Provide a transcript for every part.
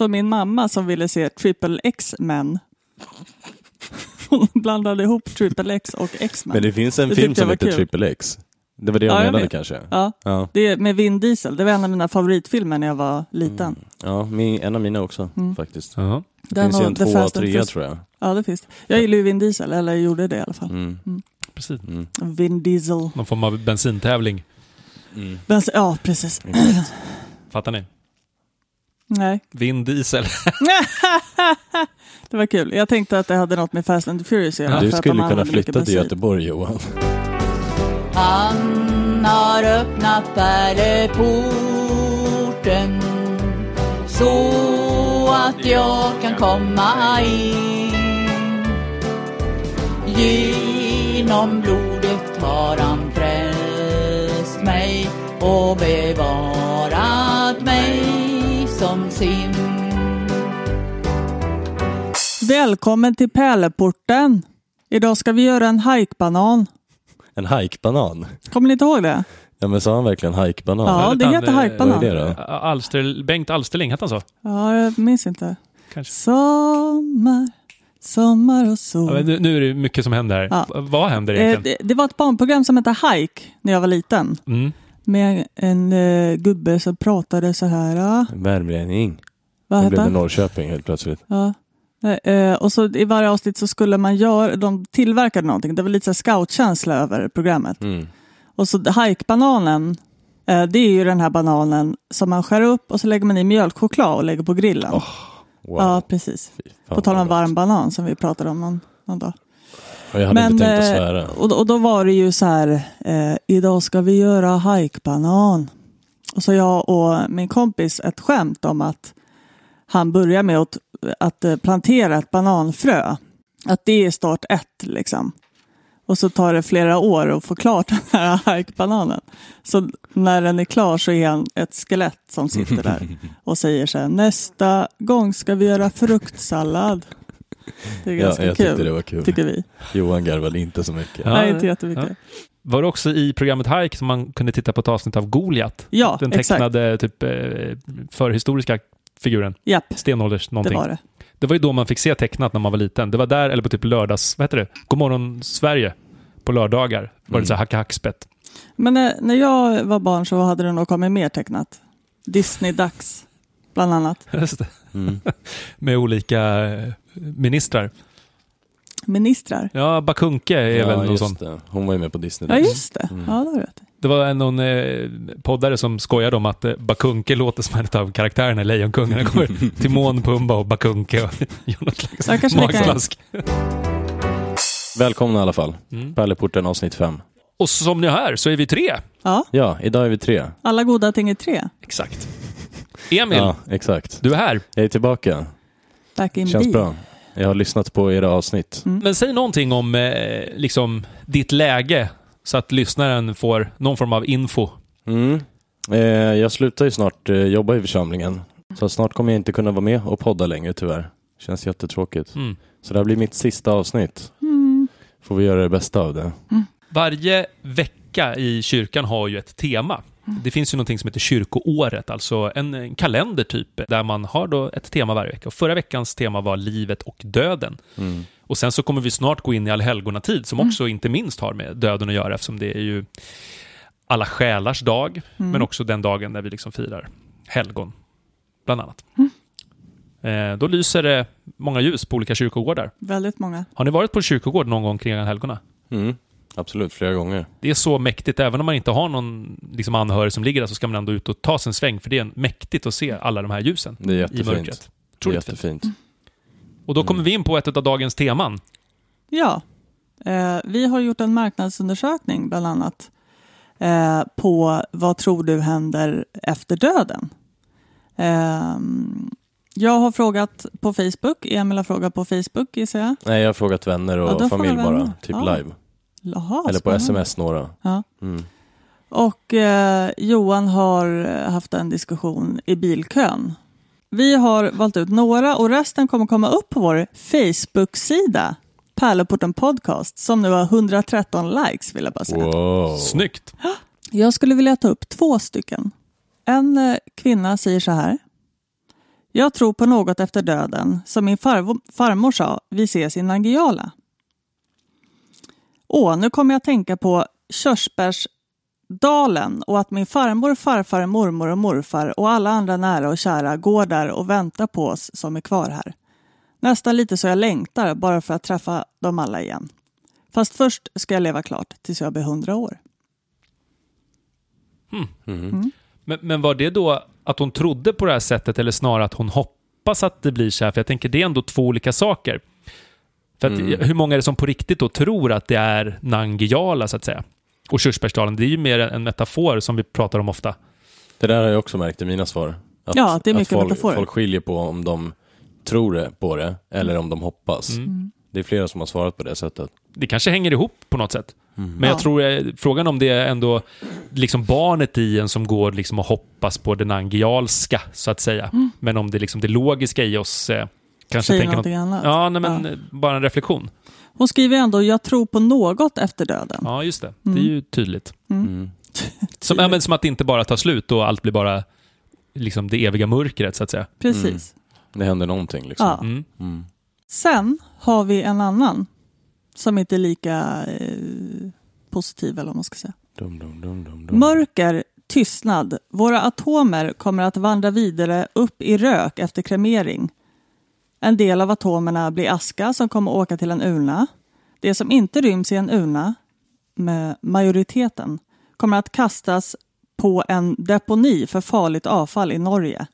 Så min mamma som ville se Triple X-Men. Hon blandade ihop Triple X och X-Men. Men det finns en Det film jag som heter kul. Triple X. Det var det jag Ja, jag menade vet. kanske. Ja, Ja, det är med Vin Diesel. Det var en av mina favoritfilmer när jag var liten. ja min, en av mina också Mm. faktiskt. Ja. Det Den finns ju en tvåa och trea tror jag. Ja, det finns det. Jag gillar ju Vin Diesel, eller gjorde det i alla fall. Mm. Precis. Mm. Vin Diesel. Någon form av bensintävling. Mm. Men, ja, precis. Fattar ni? Nej, Vin Diesel. det var kul. Jag tänkte att det hade något med Fast and the Furious att göra. Du för att skulle kunna flytta till. Göteborg Johan. Han har öppnat pärleporten så att jag kan komma in. Genom blodet har han frälst mig och bevarat sin. Välkommen till Pärleporten. Idag ska vi göra en hajkbanan. En hajkbanan. Kommer ni inte ihåg det? Ja men sa han verkligen hajkbanan? Ja, det Han, heter hajkbanan. vad är det då? Alster, Bengt Alsterling, hette han så? Ja, jag minns inte. Kanske. Sommar, sommar och sol. Ja, nu, nu är det mycket som händer här. Ja. Vad händer Eh, egentligen? det, det var ett barnprogram som hette Hike när jag var liten. Mm. Med en eh, gubbe som pratade så här. Värmlänning. vad hette blev det? Norrköping helt plötsligt. Ja. Eh, och så i varje avsnitt så skulle man göra, de tillverkade någonting. Det var lite så scoutkänsla över programmet. Mm. Och så hajkbananen, eh, det är ju den här bananen som man skär upp och så lägger man i mjölkchoklad och lägger på grillen. Åh, Wow. Ja, precis. På tal om varm banan som vi pratade om någon, någon dag. Jag hade inte tänkt att eh, svära. och, och då var det ju så här, eh, idag ska vi göra hajkbanan. Och så jag och min kompis ett skämt om att han börjar med att, att eh, plantera ett bananfrö. Att det är start ett liksom. Och så tar det flera år att få klart den här hajkbananen. Så när den är klar så är han ett skelett som sitter där och säger så här, nästa gång ska vi göra fruktsallad. Det är Ja, ganska jag kul, tyckte det var kul. tycker vi. Johan garvade inte så mycket. Ja. Nej, inte jättemycket. Var det också i programmet Hike som man kunde titta på ett avsnitt av Goliat? Ja, Den exakt. tecknade typ eh, förhistoriska figuren. Japp, Stenålders det någonting. var det. Det var ju då man fick se tecknat när man var liten. Det var där, eller på typ lördags... Vad heter det? Godmorgon Sverige. På lördagar var det Mm. så här hacka hackspett. Men när, när jag var barn så hade det nog kommit mer tecknat. Disney-dags, bland annat. Just det. Mm. Med olika eh, ministrar. Ministrar. Ja, Bakunke är väl någon sån. det. Hon var ju med på Disney. Ja, just det. Mm. Ja, det har du rätt. Det var en- någon eh, poddare som skojade om att eh, Bakunke låter som en av karaktärerna i Lejonkungen. Han kommer Timon, Pumba och Bakunke och gör något slags Ja. Välkomna i alla fall. Mm. Pärleporten avsnitt fem. Och som ni hör så är vi tre. Ja, Ja, idag är vi tre. alla goda ting är tre. Exakt. Emil, Ja, exakt. du är här. Jag är tillbaka. Back in Känns B. bra. Jag har lyssnat på era avsnitt. Mm. Men säg någonting om eh, liksom, ditt läge så att lyssnaren får någon form av info. Mm. Eh, jag slutar ju snart eh, jobba i församlingen. Så snart kommer jag inte kunna vara med och podda längre tyvärr. Känns jättetråkigt. Mm. Så det här blir mitt sista avsnitt. Mm. Får vi göra det bästa av det. Varje vecka i kyrkan har ju ett tema. Det finns ju någonting som heter kyrkoåret, alltså en, en kalender typ, där man har då ett tema varje vecka. Och förra veckans tema var livet och döden. Mm. Och sen så kommer vi snart gå in i allhelgonatid, som också inte minst har med döden att göra, eftersom det är ju alla själars dag, Mm. men också den dagen där vi liksom firar helgon, bland annat. Eh, då lyser det många ljus på olika kyrkogårdar. Väldigt många. Har ni varit på kyrkogård någon gång kring helgona? Mm. Absolut, flera gånger. Det är så mäktigt, även om man inte har någon liksom, anhörig som ligger där så ska man ändå ut och ta sig en sväng, för det är mäktigt att se alla de här ljusen Det är i mörkret. Det är jättefint. Och då kommer vi in på ett av dagens teman. Ja, eh, vi har gjort en marknadsundersökning bland annat eh, på vad tror du händer efter döden? Eh, jag har frågat på Facebook, Emil har frågat på Facebook gissar jag. Nej, jag har frågat vänner och Ja, familj bara. Typ Ja. live. Jaha, Eller på sms några. Ja. Mm. Och eh, Johan har eh, haft en diskussion i bilkön. Vi har valt ut några och resten kommer komma upp på vår Facebook-sida. Pärleporten Podcast som nu har 113 likes vill jag bara säga. Wow. Snyggt! Jag skulle vilja ta upp två stycken. En eh, kvinna säger så här. Jag tror på något efter döden. Som min farvo- farmor sa, vi ses i Nangijala. Åh, nu kommer jag att tänka på Körsbärsdalen och att min farmor, farfar, mormor och morfar och alla andra nära och kära går där och väntar på oss som är kvar här. Nästan lite så jag längtar bara för att träffa dem alla igen. Fast först ska jag leva klart tills jag blir hundra år. Men, men var det då att hon trodde på det här sättet eller snarare att hon hoppas att det blir så här? För jag tänker det är ändå två olika saker. För att, hur många är det som på riktigt då tror att det är Nangijala så att säga? Och Körsbärsdalen, det är ju mer en metafor som vi pratar om ofta. Det där har jag också märkt i mina svar. Att, Ja, att det är mycket folk, metaforer. folk skiljer på om de tror på det eller om de hoppas. Mm. Det är flera som har svarat på det sättet. Det kanske hänger ihop på något sätt. Men jag Ja. tror, eh, frågan om det är ändå liksom barnet i en som går liksom och hoppas på det nangialska, så att säga. Men om det liksom det logiska i oss eh, kanske Säger tänker något... någonting annat. Ja, nej, men Ja. bara en reflektion. Hon skriver ändå, jag tror på något efter döden. Ja, just det. Det är ju tydligt. Mm. Som, ja, men som att det inte bara tar slut och allt blir bara liksom det eviga mörkret, så att säga. Precis. Det händer någonting liksom. Ja. Mm. Mm. Sen har vi en annan som inte är lika eh, positiv eller vad man ska säga. Dum, dum, dum, dum, dum. Mörker, tystnad. Våra atomer kommer att vandra vidare upp i rök efter kremering. En del av atomerna blir aska som kommer åka till en urna. Det som inte ryms i en urna, med majoriteten, kommer att kastas på en deponi för farligt avfall i Norge.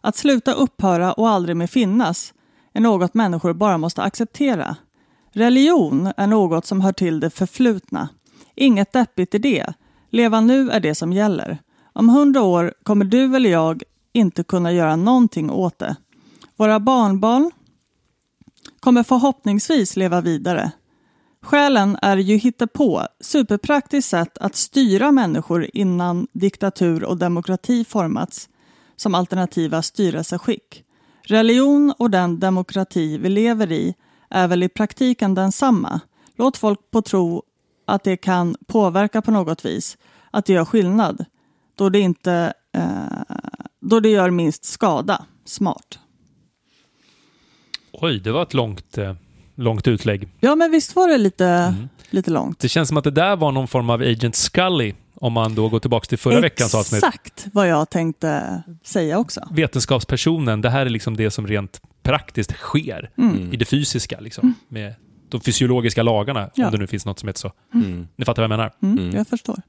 Att sluta upphöra och aldrig mer finnas är något människor bara måste acceptera. Religion är något som hör till det förflutna. Inget deppigt i det. Leva nu är det som gäller. Om hundra år kommer du eller jag inte kunna göra någonting åt det. Våra barnbarn kommer förhoppningsvis leva vidare. Skälen är ju hittepå, superpraktiskt sätt att styra människor innan diktatur och demokrati formats som alternativa styrelseskick. Religion och den demokrati vi lever i är väl i praktiken densamma. Låt folk på tro att det kan påverka på något vis, att det gör skillnad, då det, inte, eh, då det gör minst skada. Smart. Oj, det var ett långt, eh, långt utlägg. Ja, men visst var det lite, lite långt. Det känns som att det där var någon form av Agent Scully, om man då går tillbaka till förra veckans avsnitt. Exakt vad jag tänkte säga också. Vetenskapspersonen, det här är liksom det som rent praktiskt sker Mm. i det fysiska, liksom, med de fysiologiska lagarna, Ja. om det nu finns något som heter så. Mm. Ni fattar vad jag menar? Mm, Mm. Jag förstår.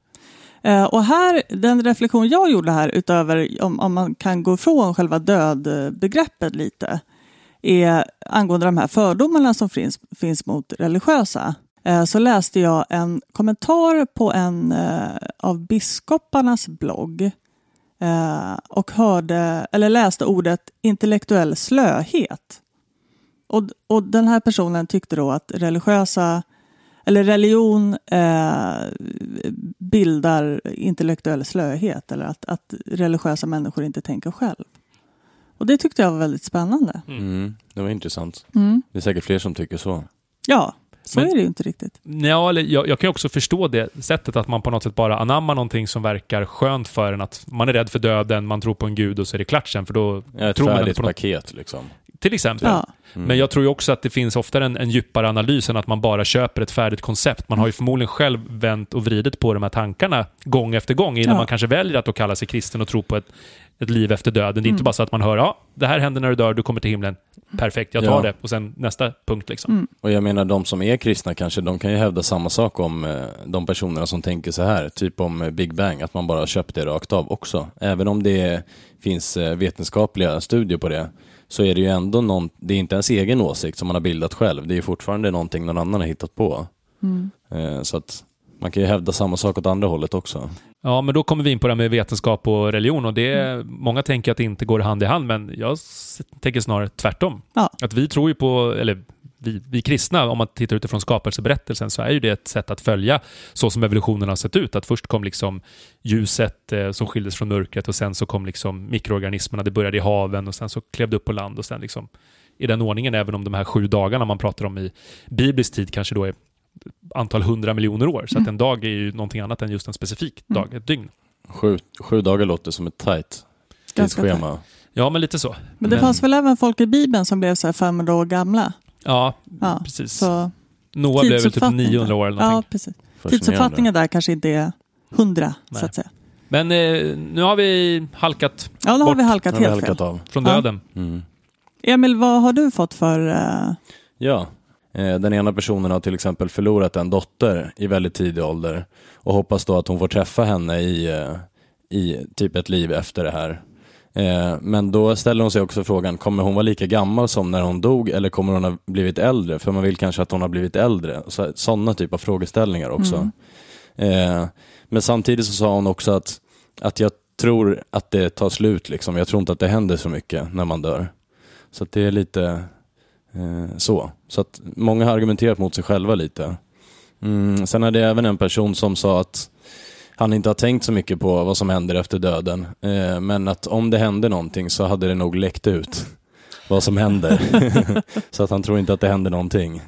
Eh, och här, den reflektion jag gjorde här, utöver om, om man kan gå ifrån själva dödbegreppet lite, är angående de här fördomarna som finns, finns mot religiösa. Eh, så läste jag en kommentar på en eh, av biskoparnas blogg eh, och hörde, eller läste ordet intellektuell slöhet. Och, och den här personen tyckte då att religiösa eller religion eh, bildar intellektuell slöhet eller att, att religiösa människor inte tänker själv. Och det tyckte jag var väldigt spännande. Mm. Det var intressant. Mm. Det är säkert fler som tycker så. Ja, så Men- är det ju inte riktigt. Ja, eller jag, jag kan ju också förstå det sättet att man på något sätt bara anammar någonting som verkar skönt för en. Att man är rädd för döden, man tror på en gud och så är det klart sen, för då Ja, ett tror man färdigt på något. paket liksom. Till exempel. Ja. Mm. Men jag tror ju också att det finns oftare en, en djupare analys än att man bara köper ett färdigt koncept. Man har ju förmodligen själv vänt och vridit på de här tankarna gång efter gång innan Ja. man kanske väljer att då kalla sig kristen och tro på ett, ett liv efter döden. Det är Mm. inte bara så att man hör ja, det här händer när du dör, du kommer till himlen. Perfekt, jag tar Ja. det. Och sen nästa punkt liksom. Mm. Och jag menar, de som är kristna kanske, de kan ju hävda samma sak om eh, de personerna som tänker så här, typ om eh, Big Bang, att man bara köpt det rakt av också. Även om det finns eh, vetenskapliga studier på det, så är det ju ändå någon, det är inte ens egen åsikt som man har bildat själv, det är ju fortfarande någonting någon annan har hittat på. Mm. Eh, Så att man kan ju hävda samma sak åt andra hållet också. Ja, men då kommer vi in på det här med vetenskap och religion och det, många tänker att det inte går hand i hand, men jag tänker snarare tvärtom. Ja. Att vi tror ju på, eller vi, vi kristna, om man tittar utifrån skapelseberättelsen, så är ju det ett sätt att följa så som evolutionen har sett ut. Att först kom liksom ljuset eh, som skildes från mörkret och sen så kom liksom mikroorganismerna, det började i haven och sen så klev det upp på land och sen liksom i den ordningen, även om de här sju dagarna man pratar om i biblisk tid kanske då är antal hundra miljoner år. Så att en dag är ju någonting annat än just en specifik dag, ett dygn. Sju, sju dagar låter som ett tajt tidsschema. Ja, men lite så. Men det Men- fanns väl även folk i Bibeln som blev så här 500 år gamla? Ja, Ja, precis. Så Noah blev väl typ tidsuppfattning 900 år eller Ja, någonting. precis. Fascinerande. Tidsuppfattningen där kanske inte är 100, Nej. så att säga. Men eh, nu har vi halkat Ja, nu har vi halkat vi helt halkat fel. av. från Ja. döden. Mm. Emil, vad har du fått för... eh, Ja, den ena personen har till exempel förlorat en dotter i väldigt tidig ålder och hoppas då att hon får träffa henne i, eh, i typ ett liv efter det här. Eh, Men då ställer hon sig också frågan, kommer hon vara lika gammal som när hon dog eller kommer hon ha blivit äldre? För man vill kanske att hon har blivit äldre. Så, sådana typer av frågeställningar också. Eh, Men samtidigt så sa hon också att, att jag tror att det tar slut liksom. Jag tror inte att det händer så mycket när man dör. Så det är lite eh, Eh, så. Så att många har argumenterat mot sig själva lite. Mm, sen hade jag även en person som sa att han inte har tänkt så mycket på vad som händer efter döden. Eh, men att om det hände någonting så hade det nog läckt ut vad som händer. så att han tror inte att det händer någonting.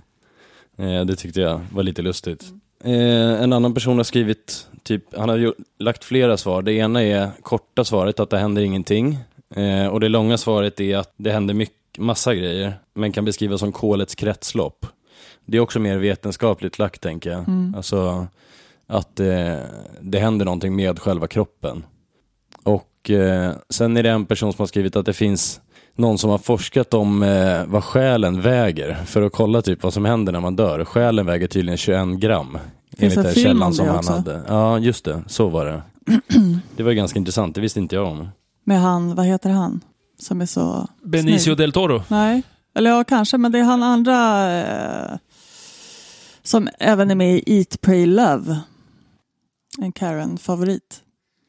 Eh, det tyckte jag var lite lustigt. En annan person har skrivit, typ, han har lagt flera svar. Det ena är korta svaret att det händer ingenting. Och det långa svaret är att det händer mycket, massa grejer, men kan beskrivas som kolets kretslopp. Det är också mer vetenskapligt lagt tänker jag. Mm. Alltså att eh, det händer någonting med själva kroppen. Och eh, sen är det en person som har skrivit att det finns någon som har forskat om eh, vad själen väger för att kolla typ vad som händer när man dör. Själen väger tydligen 21 gram. Finns Enligt en den källan som han också? hade. Ja, just det. Så var det. Det var ganska intressant, det visste inte jag om. Med han, vad heter han? Som är så... Benicio snygg. del Toro. Nej, eller ja kanske, men det är han andra eh, som även är med i Eat, Pray, Love. En Karen-favorit.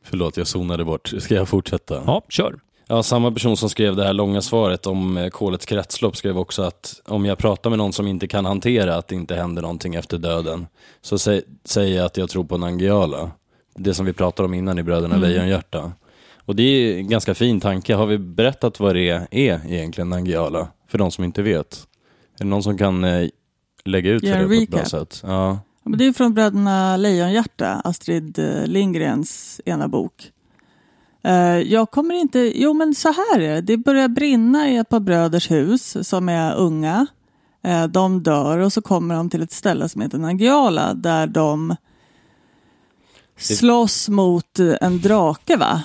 Förlåt, jag zonade bort. Ska jag fortsätta? Ja, kör. Ja, samma person som skrev det här långa svaret om eh, kolets kretslopp skrev också att om jag pratar med någon som inte kan hantera att det inte händer någonting efter döden så sä säger jag att jag tror på Nangiala. Det som vi pratade om innan i Bröderna Mm. Lejonhjärta. Och det är en ganska fin tanke. Har vi berättat vad det är egentligen Nangiala? För de som inte vet. Är det någon som kan eh, lägga ut en det på ett bra sätt? Ja. Ja, men det är från Bröderna Lejonhjärta, Astrid eh, Lindgrens ena bok. Eh, Jag kommer inte, jo men så här är det, det börjar brinna i ett par bröders hus som är unga. Eh, De dör och så kommer de till ett ställe som heter Nangijala där de slåss mot en drake va?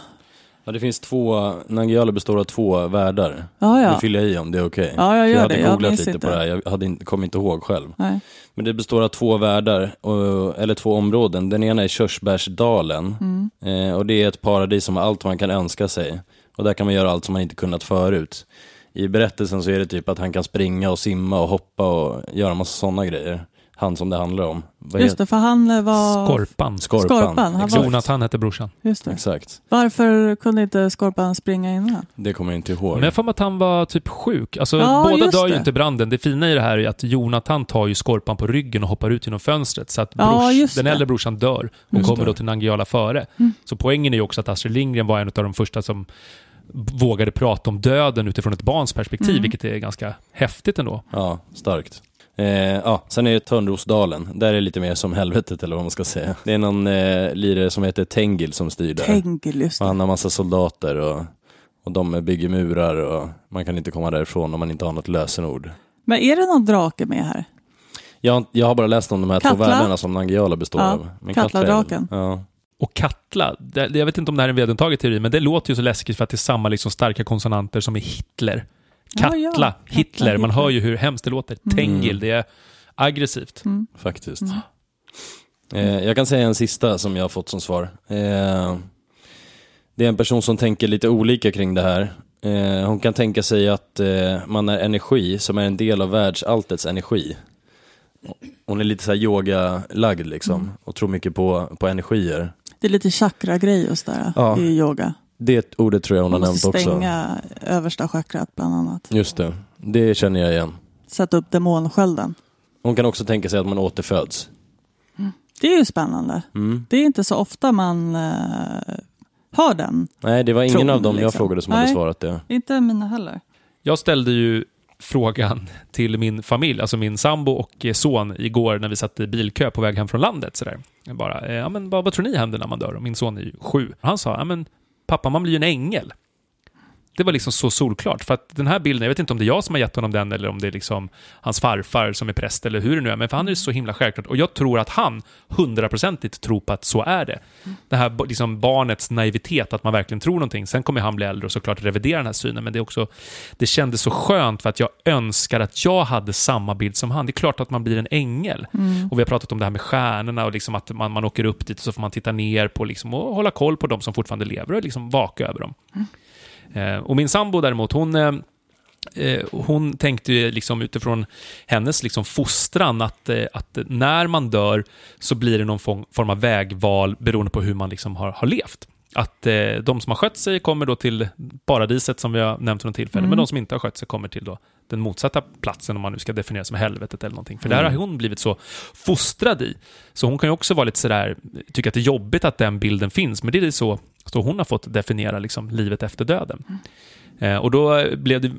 Ja, det finns två, Nangiala består av två världar. Ja, Nu ja. fyller jag i om det är okej. Ja, jag För gör jag hade det. Jag googlat minns lite inte. på det här, jag hade kom inte ihåg själv. Nej. Men det består av två världar, och, eller två områden. Den ena är Körsbärsdalen. Mm. Eh, och det är ett paradis som har allt man kan önska sig. Och där kan man göra allt som man inte kunnat förut. I berättelsen så är det typ att han kan springa och simma och hoppa och göra massa sådana grejer. Han som det handlar om. Vad Just det, för han eh, var... Skorpan. Skorpan. Skorpan, han var-. Jonathan hette brorsan. Just det. Exakt. Varför kunde inte Skorpan springa innan? Det kommer jag inte ihåg. Men jag får att han var typ sjuk. Alltså, Ja, båda dör ju det. inte i branden. Det fina i det här är att Jonathan tar ju Skorpan på ryggen och hoppar ut genom fönstret. Så att Ja, brors, just den äldre brorsan dör och Just kommer det. då till Nangijala före. Mm. Så poängen är ju också att Astrid Lindgren var en av de första som vågade prata om döden utifrån ett barns perspektiv, Mm. vilket är ganska häftigt ändå. Ja, starkt. Eh, ja, sen är det Törnrosdalen. Där är det lite mer som helvetet eller vad man ska säga. Det är någon eh, lirare som heter Tengil som styr där. Tengil, just Och det. han har massa soldater och, och de bygger murar och man kan inte komma därifrån om man inte har något lösenord. Men är det någon drake med här? Jag, jag har bara läst om de här två Katla. världarna som Nangijala består Ja, av. Men Katla Katladraken. Ja. Och Katla, det, jag vet inte om det här är en vedertagen teori, men det låter ju så läskigt för att det är samma liksom starka konsonanter som i Hitler. Ja, Katla, ja. Katla, Hitler, man hör ju hur hemskt det låter. Tengil, det är aggressivt. Mm. Faktiskt. Mm. Eh, jag kan säga en sista som jag har fått som svar. Eh, det är en person som tänker lite olika kring det här. Eh, hon kan tänka sig att eh, man är energi som är en del av världsalltets energi. Hon är lite så här yoga-lagd liksom Mm. och tror mycket på, på energier. Det är lite chakra-grej just där Ja. i yoga. Det ordet tror jag hon har nämnt måste också. stänga översta chakrat bland annat. Just det, det känner jag igen. Sätta upp demonskölden. Hon kan också tänka sig att man återföds. Det är ju spännande. Mm. Det är inte så ofta man uh, har den. Nej, det var ingen Tron, av dem jag liksom. frågade som hade Nej. svarat det. Inte mina heller. Jag ställde ju frågan till min familj, alltså min sambo och eh, son, igår när vi satt i bilkö på väg hem från landet. Sådär. Jag bara, eh, ja, men vad, vad tror ni händer när man dör? Och min son är ju sju. Han sa, ja, men pappa, man blir ju en ängel. Det var liksom så solklart. För att den här bilden, jag vet inte om det är jag som har gett honom den eller om det är liksom hans farfar som är präst eller hur det nu är. Men för han är det så himla självklart. Och jag tror att han hundraprocentigt tror på att så är det. Det här liksom barnets naivitet, att man verkligen tror någonting. Sen kommer han bli äldre och såklart revidera den här synen. Men det, är också, det kändes så skönt för att jag önskar att jag hade samma bild som han. Det är klart att man blir en ängel. Och vi har pratat om det här med stjärnorna och liksom att man, man åker upp dit och så får man titta ner på liksom, och hålla koll på de som fortfarande lever och liksom vaka över dem. Eh, Eh, och min sambo däremot, hon, eh, eh, hon tänkte ju liksom utifrån hennes liksom fostran att, att när man dör så blir det någon form form av vägval beroende på hur man liksom har, har levt. Att eh, de som har skött sig kommer då till paradiset som vi har nämnt vid något tillfälle, men de som inte har skött sig kommer till då den motsatta platsen om man nu ska definiera som helvetet eller någonting. För där har hon blivit så fostrad i. Så hon kan ju också vara lite sådär, tycka att det är jobbigt att den bilden finns, men det är så, så hon har fått definiera liksom livet efter döden. Eh, och då blev det,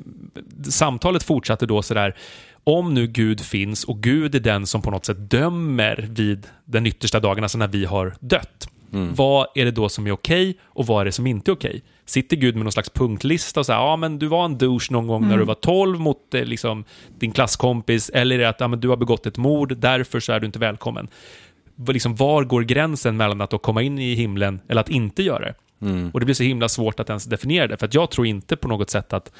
samtalet fortsatte då sådär, om nu Gud finns och Gud är den som på något sätt dömer vid den yttersta dagen, alltså när vi har dött. Vad är det då som är okej och vad är det som inte är okej? Sitter Gud med någon slags punktlista och säger ja men du var en douche någon gång när du var 12 mot eh, liksom, din klasskompis, eller är det att ja, men du har begått ett mord, därför så är du inte välkommen. Liksom, var går gränsen mellan att då komma in i himlen eller att inte göra det? Och det blir så himla svårt att ens definiera det, för att jag tror inte på något sätt att,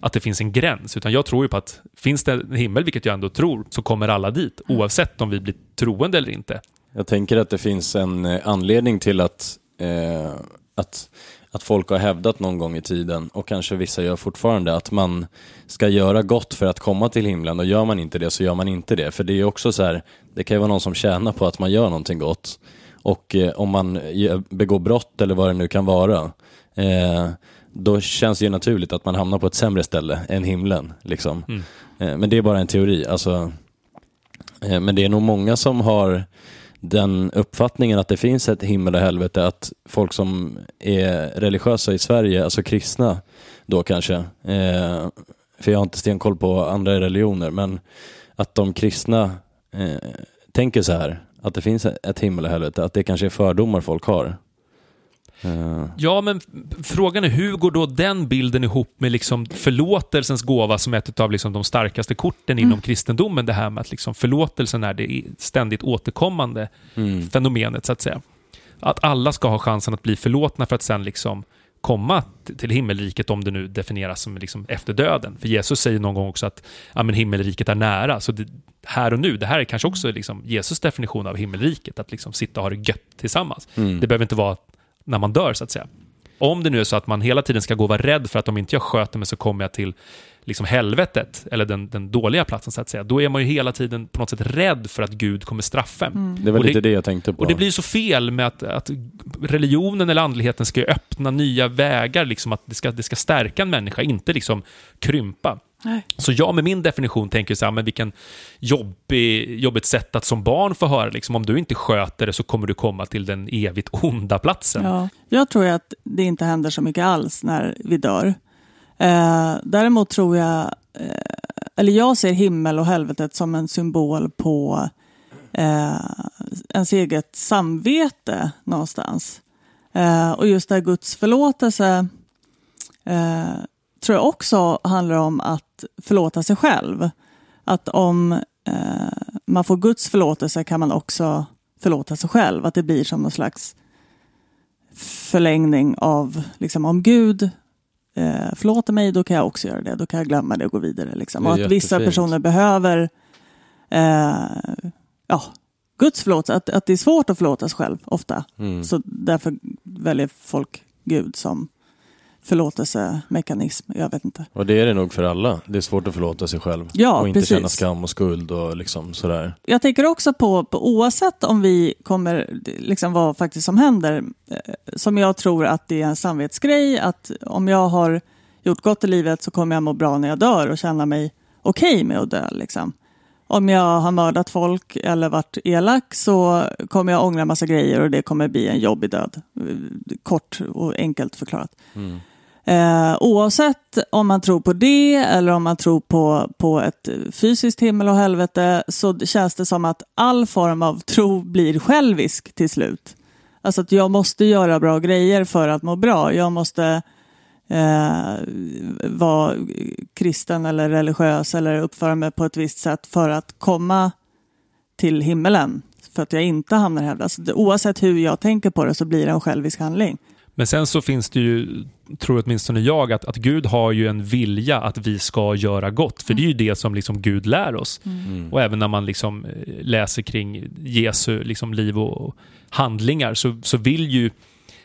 att det finns en gräns, utan jag tror ju på att finns det en himmel, vilket jag ändå tror, så kommer alla dit, oavsett om vi blir troende eller inte. Jag tänker att det finns en eh, anledning till att, eh, att, att folk har hävdat någon gång i tiden, och kanske vissa gör fortfarande, att man ska göra gott för att komma till himlen och gör man inte det så gör man inte det. För det är också så här, det kan ju vara någon som tjänar på att man gör någonting gott. Och eh, om man gör- begår brott eller vad det nu kan vara, eh, då känns det ju naturligt att man hamnar på ett sämre ställe än himlen. Liksom. Mm. Eh, men det är bara en teori. Alltså, eh, men det är nog många som har den uppfattningen att det finns ett himmel och helvete, att folk som är religiösa i Sverige, alltså kristna då kanske, eh, för jag har inte stenkoll på andra religioner, men att de kristna eh, tänker så här, att det finns ett himmel och helvete, att det kanske är fördomar folk har. Eh, Ja, men frågan är hur går då den bilden ihop med liksom förlåtelsens gåva som är ett av liksom de starkaste korten inom kristendomen? Det här med att liksom förlåtelsen är det ständigt återkommande mm. fenomenet, så att säga. Att alla ska ha chansen att bli förlåtna för att sen liksom komma till himmelriket om det nu definieras som liksom efter döden. För Jesus säger någon gång också att ja, men himmelriket är nära. Så det, här och nu, det här är kanske också liksom Jesus definition av himmelriket, att liksom sitta och ha det gött tillsammans. Mm. Det behöver inte vara när man dör, så att säga. Om det nu är så att man hela tiden ska gå och vara rädd för att om inte jag sköter mig så kommer jag till liksom helvetet, eller den, den dåliga platsen så att säga, då är man ju hela tiden på något sätt rädd för att Gud kommer straffa en. Det var Och lite det- det jag tänkte på. Och det blir ju så fel med att, att religionen eller andligheten ska öppna nya vägar, liksom att det ska, det ska stärka en människa, inte liksom krympa. Nej. Så jag med min definition tänker så här, men vilken jobbig, jobbigt sätt att som barn få höra, liksom, om du inte sköter det så kommer du komma till den evigt onda platsen. Ja. Jag tror att det inte händer så mycket alls när vi dör. Eh, däremot tror jag, eh, eller jag ser himmel och helvetet som en symbol på eh, ens eget samvete någonstans. Eh, och just det här Guds förlåtelse eh, tror jag också handlar om att förlåta sig själv. Att om eh, man får Guds förlåtelse kan man också förlåta sig själv. Att det blir som någon slags förlängning av, liksom, om Gud eh, förlåter mig, då kan jag också göra det. Då kan jag glömma det och gå vidare. Liksom. Och att vissa personer behöver eh, ja, Guds förlåtelse. Att, att det är svårt att förlåta sig själv ofta. Mm. Så därför väljer folk Gud som förlåtelsemekanism. Jag vet inte. Och det är det nog för alla. Det är svårt att förlåta sig själv. Ja, och inte precis. känna skam och skuld och liksom sådär. Jag tänker också på, på oavsett om vi kommer, liksom vad faktiskt som händer, eh, som jag tror att det är en samvetsgrej, att om jag har gjort gott i livet så kommer jag må bra när jag dör och känna mig okej med att dö. Liksom. Om jag har mördat folk eller varit elak så kommer jag ångra massa grejer och det kommer bli en jobbig död. Eh, Kort och enkelt förklarat. Eh, oavsett om man tror på det eller om man tror på, på ett fysiskt himmel och helvete så känns det som att all form av tro blir självisk till slut. Alltså att jag måste göra bra grejer för att må bra. Jag måste eh, vara kristen eller religiös eller uppföra mig på ett visst sätt för att komma till himmelen. För att jag inte hamnar här. Alltså, oavsett hur jag tänker på det så blir det en självisk handling. Men sen så finns det ju, tror åtminstone jag, att, att Gud har ju en vilja att vi ska göra gott. För det är ju det som liksom Gud lär oss. Mm. Och även när man liksom eh, läser kring Jesu liksom liv och handlingar så, så vill ju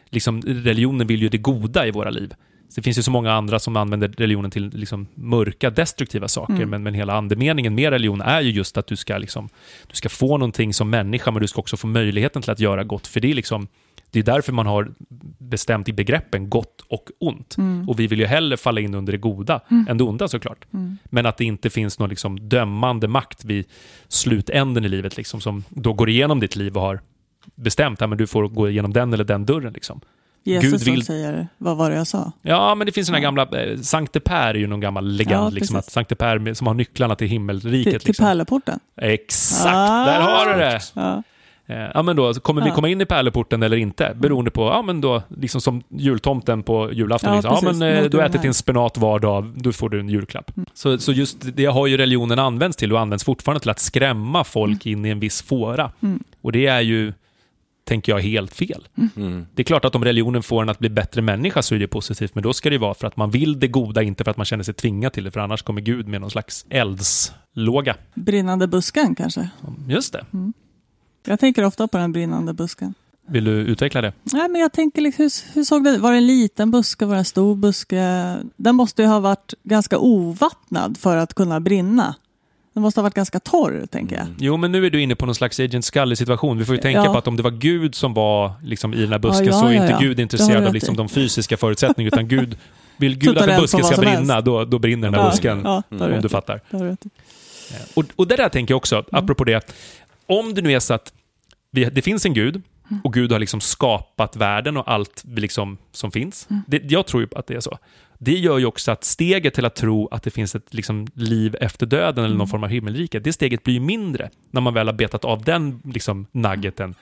liksom, religionen vill ju det goda i våra liv. Så det finns ju så många andra som använder religionen till liksom mörka, destruktiva saker. Mm. Men, men hela andemeningen med religion är ju just att du ska, liksom, du ska få någonting som människa, men du ska också få möjligheten till att göra gott. För det är liksom det är därför man har bestämt i begreppen gott och ont. Och vi vill ju hellre falla in under det goda än det onda såklart. Men att det inte finns någon liksom dömande makt vid slutänden i livet liksom, som då går igenom ditt liv och har bestämt att du får gå igenom den eller den dörren. Liksom. Jesus Gud vill- säger, vad var det jag sa? Ja, men det finns den här gamla... Eh, Sankte Per är ju någon gammal legend. Ja, liksom, att Sankte Per som har nycklarna till himmelriket. Till, till liksom. pärleporten? Exakt, Ah! där har du det! Ja. Eh, Ja, men då, kommer vi Ja. komma in i pärleporten eller inte? Beroende på, ja men då, liksom som jultomten på julafton. Ja, liksom. ja, men eh, du har ätit din spenat var dag, då får du en julklapp. Så, så just det har ju religionen använts till och används fortfarande till att skrämma folk in i en viss fåra. Mm. Och det är ju, tänker jag, helt fel. Mm. Det är klart att om religionen får en att bli bättre människa så är det positivt, men då ska det vara för att man vill det goda, inte för att man känner sig tvingad till det, för annars kommer Gud med någon slags eldslåga. Brinnande busken kanske? Just det. Jag tänker ofta på den brinnande busken. Vill du utveckla det? Nej, men jag tänker, liksom, hur, hur såg det Var det en liten buske? Var det en stor buske? Den måste ju ha varit ganska ovattnad för att kunna brinna. Den måste ha varit ganska torr, tänker jag. Jo, men nu är du inne på någon slags Agent Scully-situation. Vi får ju tänka Ja. på att om det var Gud som var liksom, i den här busken Ja, så är inte. Gud intresserad av liksom, de fysiska förutsättningarna, utan Gud vill Gud att en buske ska brinna, då, då brinner den här busken. om du fattar. Och, och det där tänker jag också, apropå det. Om det nu är så att vi, det finns en gud och Gud har liksom skapat världen och allt liksom, som finns. Det, jag tror ju att det är så. Det gör ju också att steget till att tro att det finns ett liksom, liv efter döden eller någon form av himmelrike, det steget blir ju mindre när man väl har betat av den liksom, nuggeten.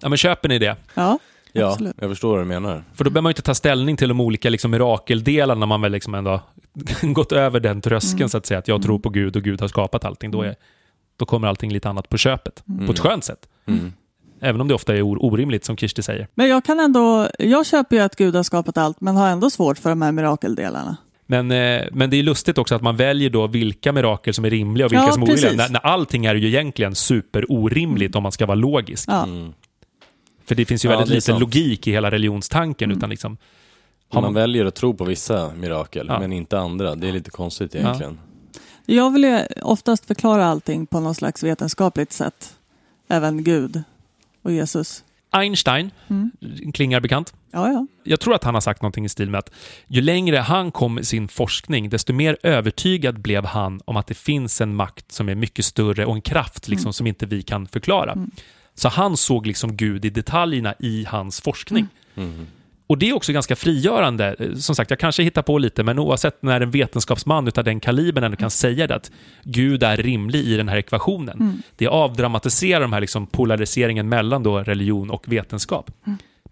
Ja, men köper ni det? Ja, Ja, Absolut. jag förstår vad du menar. För då behöver man ju inte ta ställning till de olika liksom, mirakeldelarna när man väl liksom ändå gått över den tröskeln så att säga, att jag tror på Gud och Gud har skapat allting. Då, är, då kommer allting lite annat på köpet, på ett skönt sätt. Mm. Även om det ofta är or- orimligt, som Kirsti säger. men jag kan ändå, jag köper ju att Gud har skapat allt, men har ändå svårt för de här mirakeldelarna. Men, eh, men det är lustigt också att man väljer då vilka mirakel som är rimliga och vilka Ja, som är orimliga. När, när allting är ju egentligen superorimligt om man ska vara logisk. Ja. Mm. För det finns ju Ja, väldigt lite sant. logik i hela religionstanken. Utan liksom, har Man man, väljer att tro på vissa mirakel, Ja. men inte andra. Det är lite konstigt egentligen. Jag vill ju oftast förklara allting på något slags vetenskapligt sätt. Även Gud och Jesus. Einstein, klingar bekant. Ja, ja. Jag tror att han har sagt någonting i stil med att ju längre han kom i sin forskning, desto mer övertygad blev han om att det finns en makt som är mycket större och en kraft liksom, som inte vi kan förklara. Så han såg liksom Gud i detaljerna i hans forskning. Mm. Och det är också ganska frigörande. Eh, Som sagt, jag kanske hittar på lite, men oavsett när en vetenskapsman utav den kalibern ändå kan säga det, att Gud är rimlig i den här ekvationen. Det avdramatiserar de här liksom polariseringen mellan då religion och vetenskap.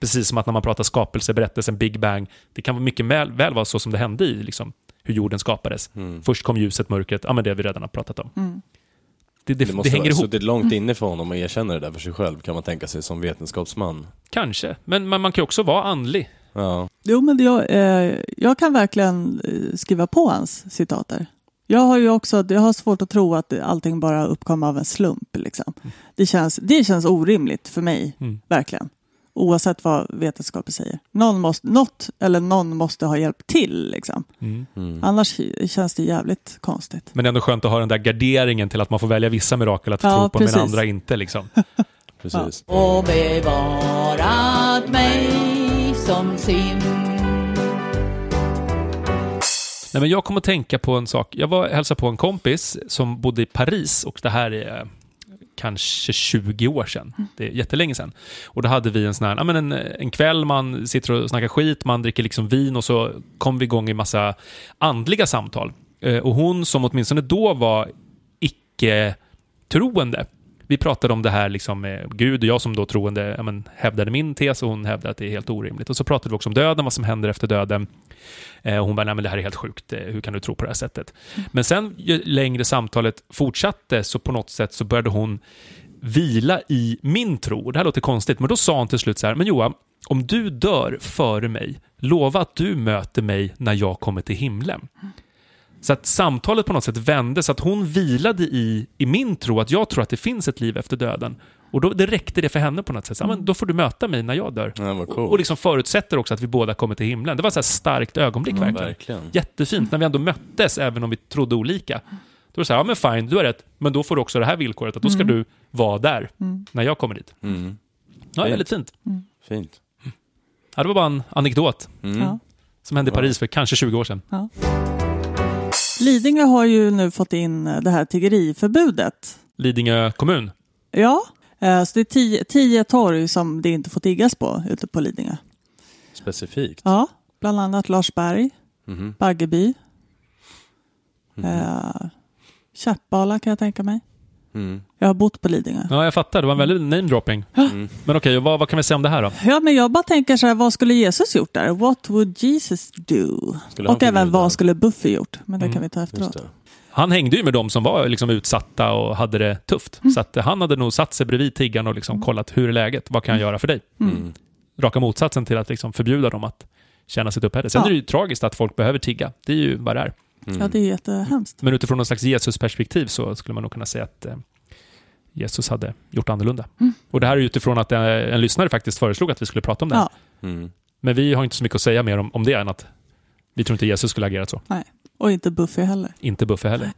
Precis som att när man pratar skapelseberättelsen, Big Bang, det kan mycket väl, väl vara så som det hände i liksom, hur jorden skapades. Mm. Först kom ljuset, mörkret, ja men det har vi redan har pratat om. Det, det, Det det, måste hänger ha ihop, suttit långt inne för honom att erkänna det där för sig själv, kan man tänka sig som vetenskapsman. kanske. Men, men man kan ju också vara andlig. Ja, Jo, men jag, eh, jag kan verkligen eh, skriva på hans citater. Jag har ju också jag har svårt att tro att allting bara uppkom av en slump. Liksom. Det, känns, det känns orimligt för mig, Mm. verkligen. Oavsett vad vetenskapen säger. Någon måste, något eller någon måste ha hjälpt till. Liksom. Mm. mm. Annars känns det jävligt konstigt. Men det är ändå skönt att ha den där garderingen till att man får välja vissa mirakel att Ja, tro på, precis. men andra inte. Liksom. precis. och bevarat mig som synd. Nej, men jag kom att tänka på en sak. Jag var hälsade på en kompis som bodde i Paris och det här är kanske 20 år sedan. Det är jättelänge sedan. Och då hade vi en sån här, ja, men en, en kväll, man sitter och snackar skit, man dricker liksom vin och så kom vi igång i massa andliga samtal. Eh, Och hon som åtminstone då var icke-troende Vi pratade om det här liksom med Gud och jag som då troende ja, men, hävdade min tes och hon hävdade att det är helt orimligt. Och så pratade vi också om döden, vad som händer efter döden. Eh, och hon bara, nej men det här är helt sjukt, eh, hur kan du tro på det här sättet? Men sen ju längre samtalet fortsatte så på något sätt så började hon vila i min tro. Det här låter konstigt, men då sa hon till slut så här, men Johan, om du dör före mig, lova att du möter mig när jag kommer till himlen. Så att samtalet på något sätt vände, så att hon vilade i, i min tro, att jag tror att det finns ett liv efter döden. Och då, det räckte det för henne på något sätt. Så, ja, men då får du möta mig när jag dör. Ja, vad Och, och liksom förutsätter också att vi båda kommer till himlen. Det var ett så här starkt ögonblick verkligen. Verkligen. Jättefint, när vi ändå möttes, även om vi trodde olika. Då var det så här, ja men fine, du har rätt, men då får du också det här villkoret, att då ska du vara där när jag kommer dit. Mm. Ja, väldigt fint. Fint. Ja, det var bara en anekdot Mm. Ja. som hände i Paris för kanske 20 år sedan. Lidingö har ju nu fått in eh, det här tiggeriförbudet. Lidingö kommun. Ja, eh, så det är tio, tio torg som det inte får tiggas på ute på Lidingö. Specifikt. Ja, bland annat Larsberg, Mhm. Baggeby, Mhm. eh, Käppala kan jag tänka mig. Mm. Jag har bott på Lidingö. Ja, jag fattar. Det var en väldigt namedropping. Mm. Men okej, vad, vad kan vi säga om det här då? Ja, men jag bara tänker så här, vad skulle Jesus gjort där? What would Jesus do? Och även vad skulle Buffy gjort? Men det Mm, kan vi ta efteråt. Han hängde ju med de som var liksom utsatta och hade det tufft. Så att han hade nog satt sig bredvid tiggaren och liksom kollat hur är läget? Vad kan jag göra för dig? Mm. Raka motsatsen till att liksom förbjuda dem att känna sitt uppehälle. Sen Ja. är det ju tragiskt att folk behöver tigga. Det är ju vad det är. Mm. Ja, det är jättehemskt. Men utifrån någon slags Jesus-perspektiv så skulle man nog kunna säga att eh, Jesus hade gjort annorlunda. Mm. Och det här är utifrån att eh, en lyssnare faktiskt föreslog att vi skulle prata om det. Ja, Mm. Men vi har inte så mycket att säga mer om, om det än att vi tror inte Jesus skulle agerat så. och inte Buffy heller. Inte Buffe heller.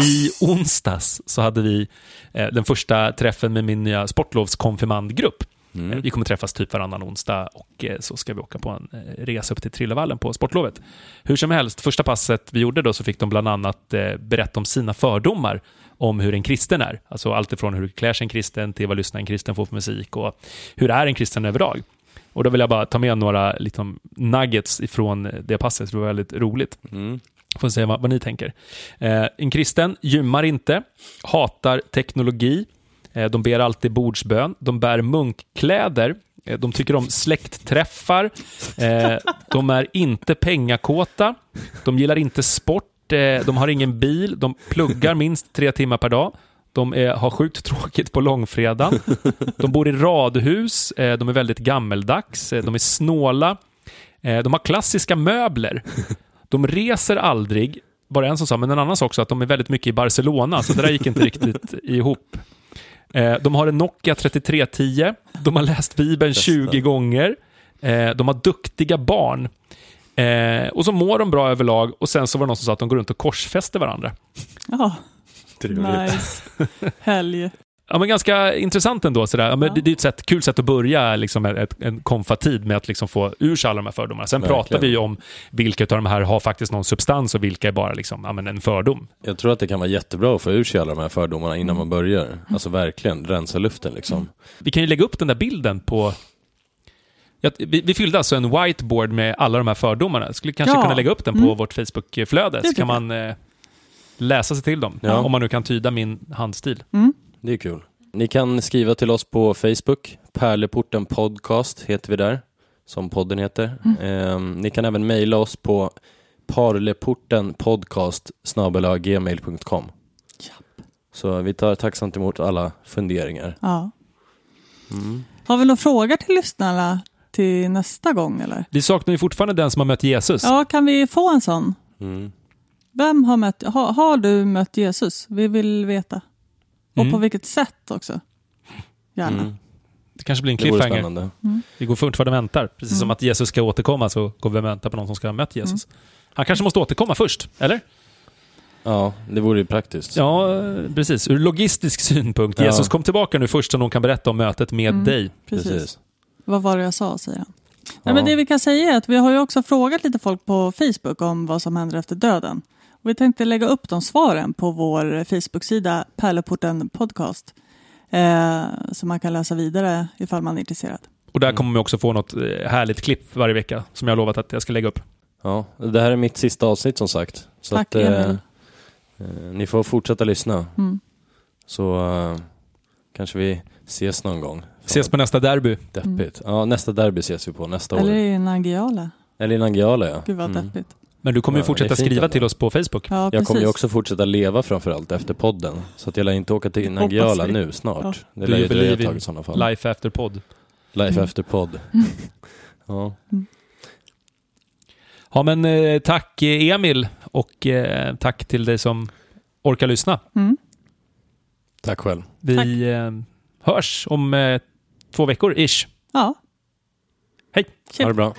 I onsdags så hade vi eh, den första träffen med min nya sportlovskonfirmandgrupp. Mm. Vi kommer träffas typ varannan onsdag och eh, så ska vi åka på en eh, resa upp till Trillevallen på sportlovet. Hur som helst, första passet vi gjorde då så fick de bland annat eh, berätta om sina fördomar om hur en kristen är. Alltså allt ifrån hur klär sig en kristen till vad lyssnar en kristen får för musik och hur är en kristen överlag. Och då vill jag bara ta med några liksom, nuggets ifrån det passet, det var väldigt roligt. Mm. Får se vad, vad ni tänker. Eh, en kristen gymmar inte, hatar teknologi, Eh, de ber alltid bordsbön, de bär munkkläder, eh, de tycker om släktträffar, eh, de är inte pengakåta, de gillar inte sport, de har ingen bil, de pluggar minst tre timmar per dag, de är, har sjukt tråkigt på långfredagen, de bor i radhus, de är väldigt gammeldags, de är snåla, de har klassiska möbler, de reser aldrig, var det en som sa, men en annan sa också att de är väldigt mycket i Barcelona, så det där gick inte riktigt ihop. Eh, De har en Nokia 3310, de har läst Bibeln Bästa. 20 gånger, Eh, de har duktiga barn, Eh, och så mår de bra överlag, och sen så var det någon som sa att de går runt och korsfäster varandra. Ja, nice. Helg. Ja, men ganska intressant ändå. Sådär. Ja, men Ja. det, det är ett sätt, kul sätt att börja liksom, ett, en konfatid med att liksom få ur sig alla de här fördomarna. Sen Verkligen. pratar vi ju om vilka av de här har faktiskt någon substans och vilka är bara liksom, ja, men en fördom. Jag tror att det kan vara jättebra att få ur sig alla de här fördomarna innan man börjar. Alltså verkligen, rensa luften liksom. Vi kan ju lägga upp den där bilden på... Ja, vi, vi fyllde alltså en whiteboard med alla de här fördomarna. Skulle kanske Ja. kunna lägga upp den på Mm. vårt Facebook-flöde, så kan man eh, läsa sig till dem. Ja. Om man nu kan tyda min handstil. Mm. Det är kul. Ni kan skriva till oss på Facebook. Pärleporten podcast heter vi där, som podden heter. Ehm, ni kan även mejla oss på parleportenpodcast gmail.com. Så vi tar tacksamt emot alla funderingar. Ja. Mm. Har vi några frågor till lyssnarna till nästa gång eller? Vi saknar ju fortfarande den som har mött Jesus. Ja, kan vi få en sån? Mm. Vem har mött, har, har du mött Jesus? Vi vill veta. Och Mm. på vilket sätt också. Gärna. Mm. Det kanske blir en Det vore cliffhanger. spännande. Vi går fortfarande och väntar. Precis som Mm. att Jesus ska återkomma så går vi och väntar på någon som ska ha mött Jesus. Han kanske måste återkomma först, eller? Ja, det vore ju praktiskt. Ja, eh, precis. Ur logistisk synpunkt. Ja. Jesus kom tillbaka nu först så någon kan berätta om mötet med Mm. dig. Precis. Vad var det jag sa, säger han. Nej, men det vi kan säga är att vi har ju också frågat lite folk på Facebook om vad som händer efter döden. Vi tänkte lägga upp de svaren på vår Facebook-sida Pärleporten Podcast. Eh, som man kan läsa vidare ifall man är intresserad. Och där Mm. kommer vi också få något eh, härligt klipp varje vecka som jag har lovat att jag ska lägga upp. Ja, det här är mitt sista avsnitt som sagt. Så Tack, att, eh, Emil. eh, ni får fortsätta lyssna. Mm. Så eh, kanske vi ses någon gång. Ses på nästa derby. Deppigt. Ja, nästa derby ses vi på nästa Eller år. i Nangijala. Eller i Nangijala ja. Gud vad Mm. deppigt. Men du kommer ju Ja, fortsätta det fint skriva ändå. till oss på Facebook. Ja, Jag kommer ju också fortsätta leva framförallt efter podden. Så att jag lär inte åka till Nangijala nu snart. Det Do lär ju dröja ett tag i sådana fall. Life after podd. Life Mm. efter podd. ja. Ja, men eh, tack eh, Emil och eh, tack till dig som orkar lyssna. Mm. Tack själv. Vi Tack. eh, hörs om eh, två veckor ish. Ja. Hej. Ha det bra.